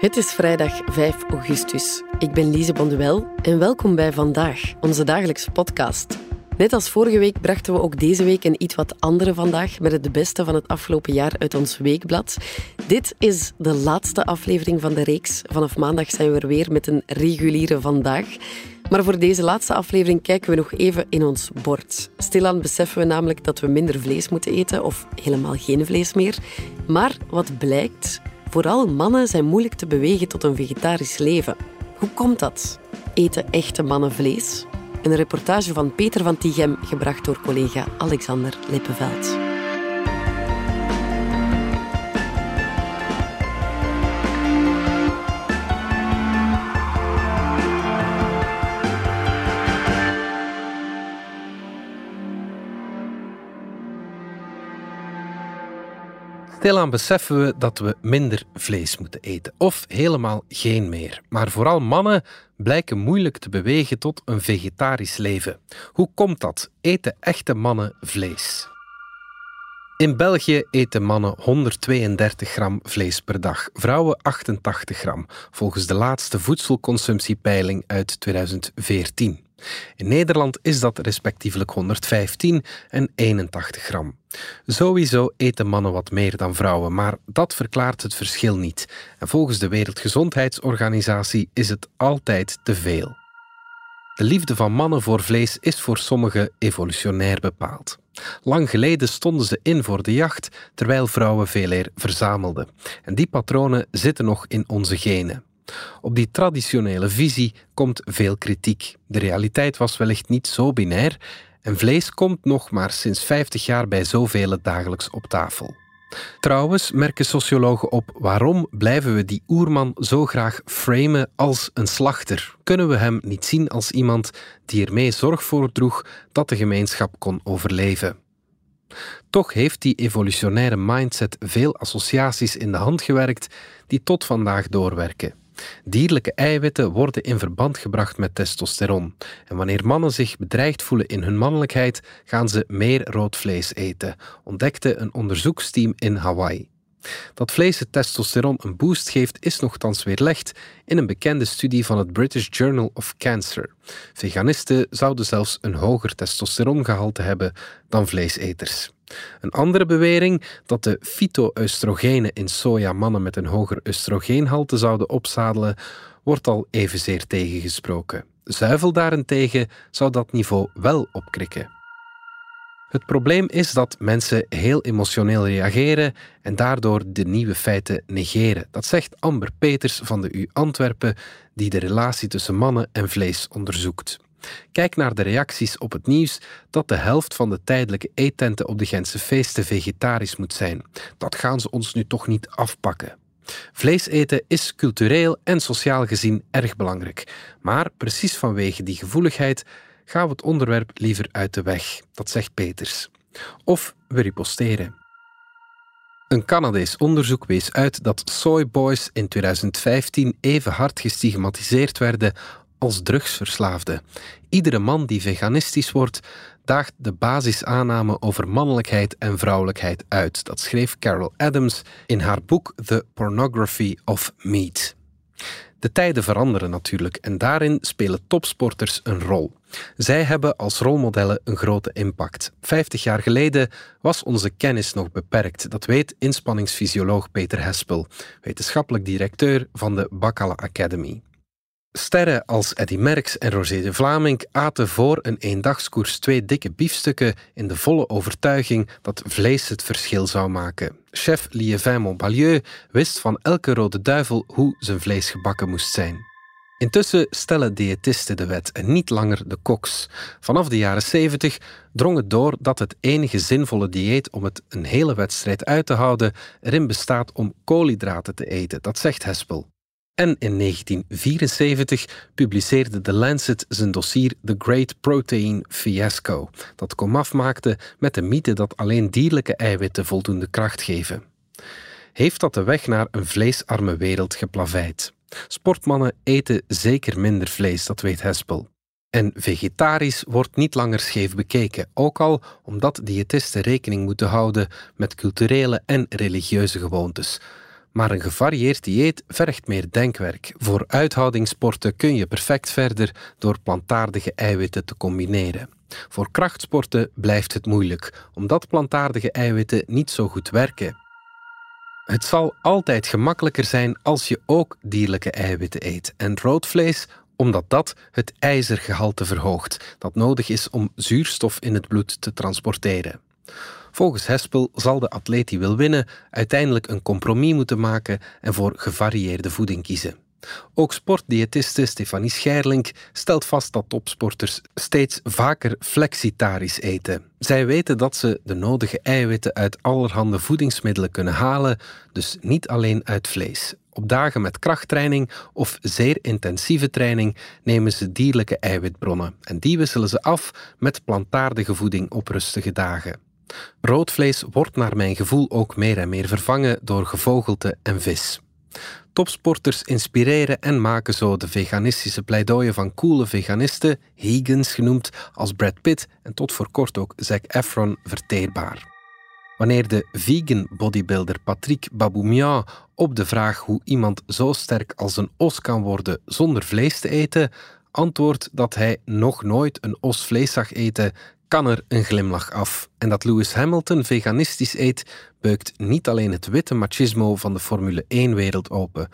Het is vrijdag 5 augustus. Ik ben Lise Bonduel en welkom bij Vandaag, onze dagelijkse podcast. Net als vorige week brachten we ook deze week een iets wat andere vandaag met het beste van het afgelopen jaar uit ons weekblad. Dit is de laatste aflevering van de reeks. Vanaf maandag zijn we er weer met een reguliere Vandaag. Maar voor deze laatste aflevering kijken we nog even in ons bord. Stilaan beseffen we namelijk dat we minder vlees moeten eten of helemaal geen vlees meer. Maar wat blijkt? Vooral mannen zijn moeilijk te bewegen tot een vegetarisch leven. Hoe komt dat? Eten echte mannen vlees? Een reportage van Peter van Tighem, gebracht door collega Alexander Lippenveld. Stilaan beseffen we dat we minder vlees moeten eten, of helemaal geen meer. Maar vooral mannen blijken moeilijk te bewegen tot een vegetarisch leven. Hoe komt dat? Eten echte mannen vlees? In België eten mannen 132 gram vlees per dag, vrouwen 88 gram, volgens de laatste voedselconsumptiepeiling uit 2014. In Nederland is dat respectievelijk 115 en 81 gram. Sowieso eten mannen wat meer dan vrouwen, maar dat verklaart het verschil niet. En volgens de Wereldgezondheidsorganisatie is het altijd te veel. De liefde van mannen voor vlees is voor sommigen evolutionair bepaald. Lang geleden stonden ze in voor de jacht, terwijl vrouwen veel eer verzamelden. En die patronen zitten nog in onze genen. Op die traditionele visie komt veel kritiek. De realiteit was wellicht niet zo binair en vlees komt nog maar sinds 50 jaar bij zoveel dagelijks op tafel. Trouwens merken sociologen op waarom blijven we die oerman zo graag framen als een slachter? Kunnen we hem niet zien als iemand die ermee zorg voor droeg dat de gemeenschap kon overleven? Toch heeft die evolutionaire mindset veel associaties in de hand gewerkt die tot vandaag doorwerken. Dierlijke eiwitten worden in verband gebracht met testosteron. En wanneer mannen zich bedreigd voelen in hun mannelijkheid, gaan ze meer rood vlees eten, ontdekte een onderzoeksteam in Hawaii. Dat vlees het testosteron een boost geeft, is nogthans weerlegd in een bekende studie van het British Journal of Cancer. Veganisten zouden zelfs een hoger testosterongehalte hebben dan vleeseters. Een andere bewering dat de fytoestrogenen in soja mannen met een hoger oestrogeenhalte zouden opzadelen, wordt al evenzeer tegengesproken. Zuivel daarentegen zou dat niveau wel opkrikken. Het probleem is dat mensen heel emotioneel reageren en daardoor de nieuwe feiten negeren. Dat zegt Amber Peters van de U Antwerpen, die de relatie tussen mannen en vlees onderzoekt. Kijk naar de reacties op het nieuws dat de helft van de tijdelijke eettenten op de Gentse feesten vegetarisch moet zijn. Dat gaan ze ons nu toch niet afpakken. Vlees eten is cultureel en sociaal gezien erg belangrijk. Maar precies vanwege die gevoeligheid gaan we het onderwerp liever uit de weg. Dat zegt Peters. Of we riposteren. Een Canadees onderzoek wees uit dat soyboys in 2015 even hard gestigmatiseerd werden als drugsverslaafde. Iedere man die veganistisch wordt, daagt de basisaanname over mannelijkheid en vrouwelijkheid uit. Dat schreef Carol Adams in haar boek The Pornography of Meat. De tijden veranderen natuurlijk en daarin spelen topsporters een rol. Zij hebben als rolmodellen een grote impact. Vijftig jaar geleden was onze kennis nog beperkt. Dat weet inspanningsfysioloog Peter Hespel, wetenschappelijk directeur van de Bacala Academy. Sterren als Eddy Merckx en Roger de Vlaming aten voor een eendagskoers twee dikke biefstukken in de volle overtuiging dat vlees het verschil zou maken. Chef Liévin Montbalieu wist van elke rode duivel hoe zijn vlees gebakken moest zijn. Intussen stellen diëtisten de wet en niet langer de koks. Vanaf de jaren 70 drong het door dat het enige zinvolle dieet om het een hele wedstrijd uit te houden erin bestaat om koolhydraten te eten, dat zegt Hespel. En in 1974 publiceerde The Lancet zijn dossier The Great Protein Fiasco, dat komaf maakte met de mythe dat alleen dierlijke eiwitten voldoende kracht geven. Heeft dat de weg naar een vleesarme wereld geplaveid? Sportmannen eten zeker minder vlees, dat weet Hespel. En vegetarisch wordt niet langer scheef bekeken, ook al omdat diëtisten rekening moeten houden met culturele en religieuze gewoontes. Maar een gevarieerd dieet vergt meer denkwerk. Voor uithoudingssporten kun je perfect verder door plantaardige eiwitten te combineren. Voor krachtsporten blijft het moeilijk, omdat plantaardige eiwitten niet zo goed werken. Het zal altijd gemakkelijker zijn als je ook dierlijke eiwitten eet. En rood vlees omdat dat het ijzergehalte verhoogt, dat nodig is om zuurstof in het bloed te transporteren. Volgens Hespel zal de atleet die wil winnen uiteindelijk een compromis moeten maken en voor gevarieerde voeding kiezen. Ook sportdiëtiste Stefanie Scherlink stelt vast dat topsporters steeds vaker flexitarisch eten. Zij weten dat ze de nodige eiwitten uit allerhande voedingsmiddelen kunnen halen, dus niet alleen uit vlees. Op dagen met krachttraining of zeer intensieve training nemen ze dierlijke eiwitbronnen en die wisselen ze af met plantaardige voeding op rustige dagen. Rood vlees wordt naar mijn gevoel ook meer en meer vervangen door gevogelte en vis. Topsporters inspireren en maken zo de veganistische pleidooien van coole veganisten, hegans genoemd, als Brad Pitt en tot voor kort ook Zac Efron verteerbaar. Wanneer de vegan bodybuilder Patrick Baboumian op de vraag hoe iemand zo sterk als een os kan worden zonder vlees te eten, antwoordt dat hij nog nooit een os vlees zag eten, kan er een glimlach af. En dat Lewis Hamilton veganistisch eet, beukt niet alleen het witte machismo van de Formule 1-wereld open,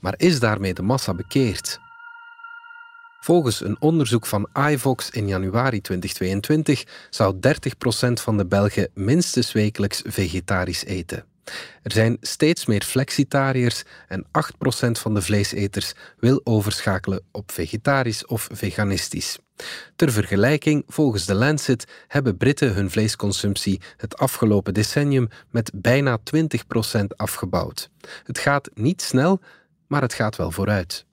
maar is daarmee de massa bekeerd. Volgens een onderzoek van iVox in januari 2022 zou 30% van de Belgen minstens wekelijks vegetarisch eten. Er zijn steeds meer flexitariërs en 8% van de vleeseters wil overschakelen op vegetarisch of veganistisch. Ter vergelijking, volgens de Lancet hebben Britten hun vleesconsumptie het afgelopen decennium met bijna 20% afgebouwd. Het gaat niet snel, maar het gaat wel vooruit.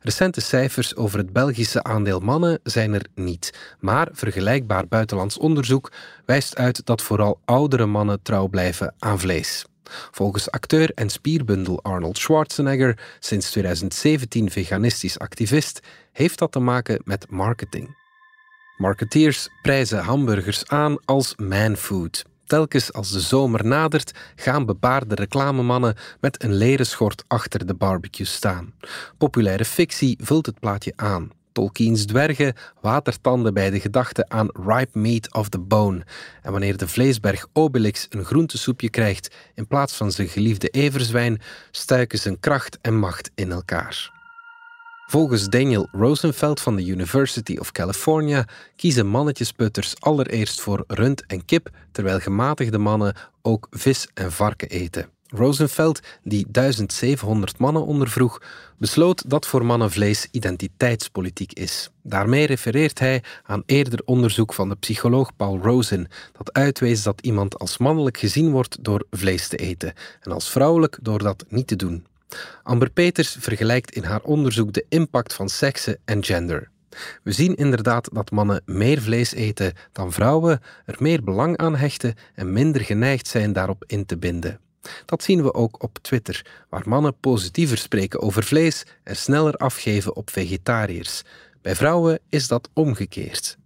Recente cijfers over het Belgische aandeel mannen zijn er niet, maar vergelijkbaar buitenlands onderzoek wijst uit dat vooral oudere mannen trouw blijven aan vlees. Volgens acteur en spierbundel Arnold Schwarzenegger, sinds 2017 veganistisch activist, heeft dat te maken met marketing. Marketeers prijzen hamburgers aan als manfood. Telkens als de zomer nadert, gaan bebaarde reclamemannen met een leren schort achter de barbecue staan. Populaire fictie vult het plaatje aan. Tolkien's dwergen watertanden bij de gedachte aan ripe meat of the bone. En wanneer de vleesberg Obelix een groentesoepje krijgt in plaats van zijn geliefde everzwijn, stuiken zijn kracht en macht in elkaar. Volgens Daniel Rosenfeld van de University of California kiezen mannetjesputters allereerst voor rund en kip, terwijl gematigde mannen ook vis en varken eten. Rosenfeld, die 1700 mannen ondervroeg, besloot dat voor mannen vlees identiteitspolitiek is. Daarmee refereert hij aan eerder onderzoek van de psycholoog Paul Rosen, dat uitwees dat iemand als mannelijk gezien wordt door vlees te eten en als vrouwelijk door dat niet te doen. Amber Peters vergelijkt in haar onderzoek de impact van seksen en gender. We zien inderdaad dat mannen meer vlees eten dan vrouwen, er meer belang aan hechten en minder geneigd zijn daarop in te binden. Dat zien we ook op Twitter, waar mannen positiever spreken over vlees en sneller afgeven op vegetariërs. Bij vrouwen is dat omgekeerd.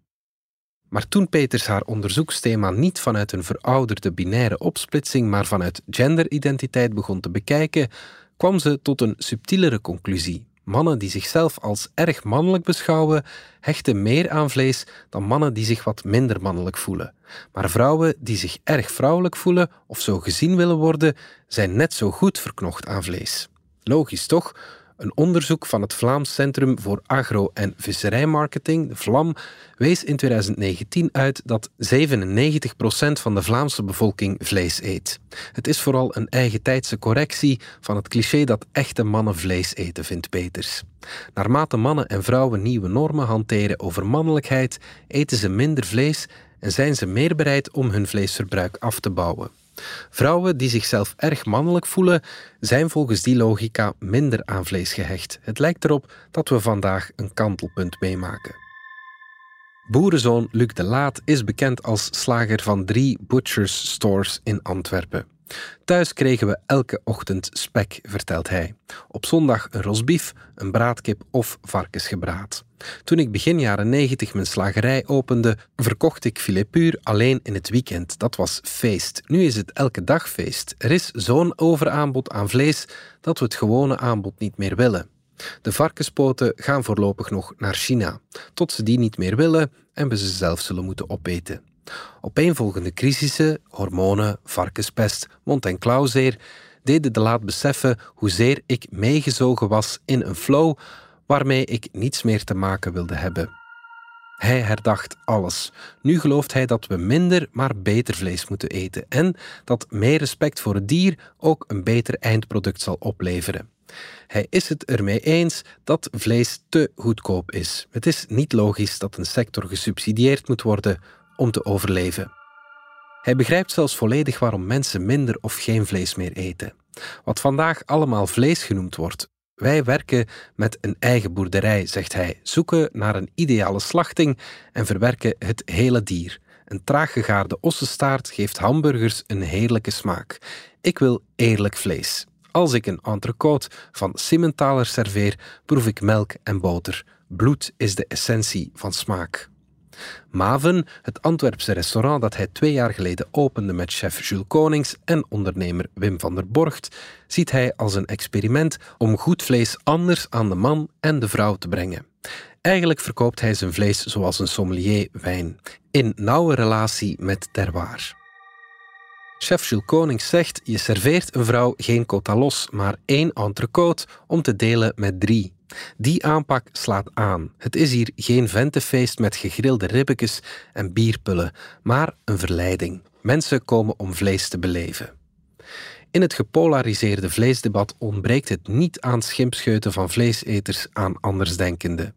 Maar toen Peters haar onderzoeksthema niet vanuit een verouderde binaire opsplitsing, maar vanuit genderidentiteit begon te bekijken, kwam ze tot een subtielere conclusie. Mannen die zichzelf als erg mannelijk beschouwen, hechten meer aan vlees dan mannen die zich wat minder mannelijk voelen. Maar vrouwen die zich erg vrouwelijk voelen of zo gezien willen worden, zijn net zo goed verknocht aan vlees. Logisch toch? Een onderzoek van het Vlaams Centrum voor Agro- en Visserijmarketing, de VLAM, wees in 2019 uit dat 97% van de Vlaamse bevolking vlees eet. Het is vooral een eigen tijdse correctie van het cliché dat echte mannen vlees eten, vindt Peters. Naarmate mannen en vrouwen nieuwe normen hanteren over mannelijkheid, eten ze minder vlees en zijn ze meer bereid om hun vleesverbruik af te bouwen. Vrouwen die zichzelf erg mannelijk voelen, zijn volgens die logica minder aan vlees gehecht. Het lijkt erop dat we vandaag een kantelpunt meemaken. Boerenzoon Luc de Laat is bekend als slager van drie butchers stores in Antwerpen. Thuis kregen we elke ochtend spek, vertelt hij. Op zondag een rosbief, een braadkip of varkensgebraad. Toen ik begin jaren 90 mijn slagerij opende, verkocht ik filet puur alleen in het weekend. Dat was feest. Nu is het elke dag feest. Er is zo'n overaanbod aan vlees dat we het gewone aanbod niet meer willen. De varkenspoten gaan voorlopig nog naar China, tot ze die niet meer willen en we ze zelf zullen moeten opeten. Opeenvolgende crisissen, hormonen, varkenspest, mond- en klauwzeer, deden de laat beseffen hoezeer ik meegezogen was in een flow waarmee ik niets meer te maken wilde hebben. Hij herdacht alles. Nu gelooft hij dat we minder, maar beter vlees moeten eten en dat meer respect voor het dier ook een beter eindproduct zal opleveren. Hij is het ermee eens dat vlees te goedkoop is. Het is niet logisch dat een sector gesubsidieerd moet worden om te overleven. Hij begrijpt zelfs volledig waarom mensen minder of geen vlees meer eten. Wat vandaag allemaal vlees genoemd wordt. Wij werken met een eigen boerderij, zegt hij, zoeken naar een ideale slachting en verwerken het hele dier. Een traag gegaarde ossenstaart geeft hamburgers een heerlijke smaak. Ik wil eerlijk vlees. Als ik een entrecote van Simmentaler serveer, proef ik melk en boter. Bloed is de essentie van smaak. Maven, het Antwerpse restaurant dat hij twee jaar geleden opende met chef Jules Konings en ondernemer Wim van der Borgt, ziet hij als een experiment om goed vlees anders aan de man en de vrouw te brengen. Eigenlijk verkoopt hij zijn vlees zoals een sommelier wijn, in nauwe relatie met terroir. Chef Jules Konings zegt: Je serveert een vrouw geen quota los, maar één entrecote om te delen met drie. Die aanpak slaat aan. Het is hier geen ventefeest met gegrilde ribbekes en bierpullen, maar een verleiding. Mensen komen om vlees te beleven. In het gepolariseerde vleesdebat ontbreekt het niet aan schimpscheuten van vleeseters aan andersdenkenden.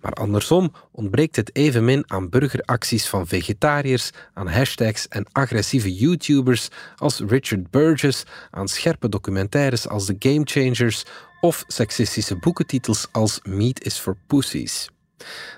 Maar andersom ontbreekt het evenmin aan burgeracties van vegetariërs, aan hashtags en agressieve YouTubers als Richard Burgess, aan scherpe documentaires als The Game Changers of seksistische boekentitels als Meat is for Pussies.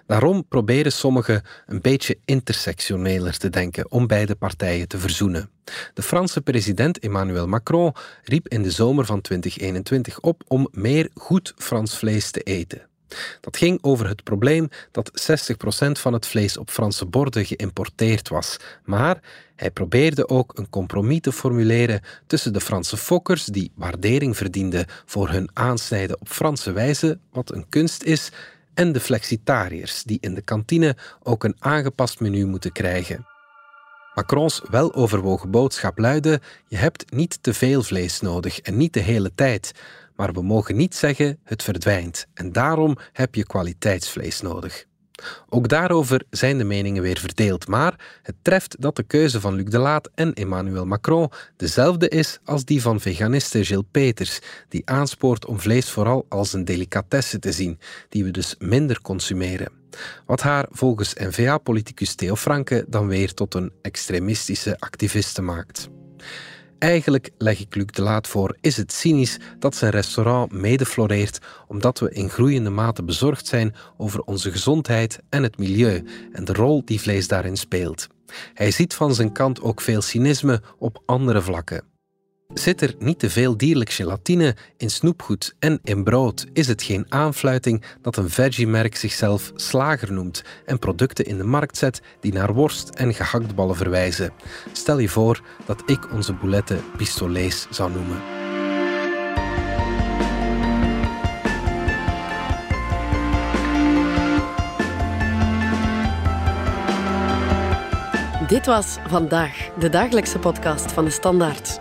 Daarom proberen sommigen een beetje intersectioneler te denken om beide partijen te verzoenen. De Franse president Emmanuel Macron riep in de zomer van 2021 op om meer goed Frans vlees te eten. Dat ging over het probleem dat 60% van het vlees op Franse borden geïmporteerd was. Maar hij probeerde ook een compromis te formuleren tussen de Franse fokkers, die waardering verdienden voor hun aansnijden op Franse wijze, wat een kunst is, en de flexitariërs, die in de kantine ook een aangepast menu moeten krijgen. Macrons weloverwogen boodschap luidde: Je hebt niet te veel vlees nodig en niet de hele tijd. Maar we mogen niet zeggen het verdwijnt en daarom heb je kwaliteitsvlees nodig. Ook daarover zijn de meningen weer verdeeld, maar het treft dat de keuze van Luc Delaat en Emmanuel Macron dezelfde is als die van veganiste Gilles Peters, die aanspoort om vlees vooral als een delicatesse te zien, die we dus minder consumeren. Wat haar volgens N-VA-politicus Theo Franke dan weer tot een extremistische activiste maakt. Eigenlijk, leg ik Luc de Laat voor, is het cynisch dat zijn restaurant mede floreert omdat we in groeiende mate bezorgd zijn over onze gezondheid en het milieu en de rol die vlees daarin speelt. Hij ziet van zijn kant ook veel cynisme op andere vlakken. Zit er niet te veel dierlijk gelatine in snoepgoed en in brood, is het geen aanfluiting dat een veggie-merk zichzelf slager noemt en producten in de markt zet die naar worst en gehaktballen verwijzen. Stel je voor dat ik onze bouletten pistolets zou noemen. Dit was vandaag de dagelijkse podcast van de Standaard.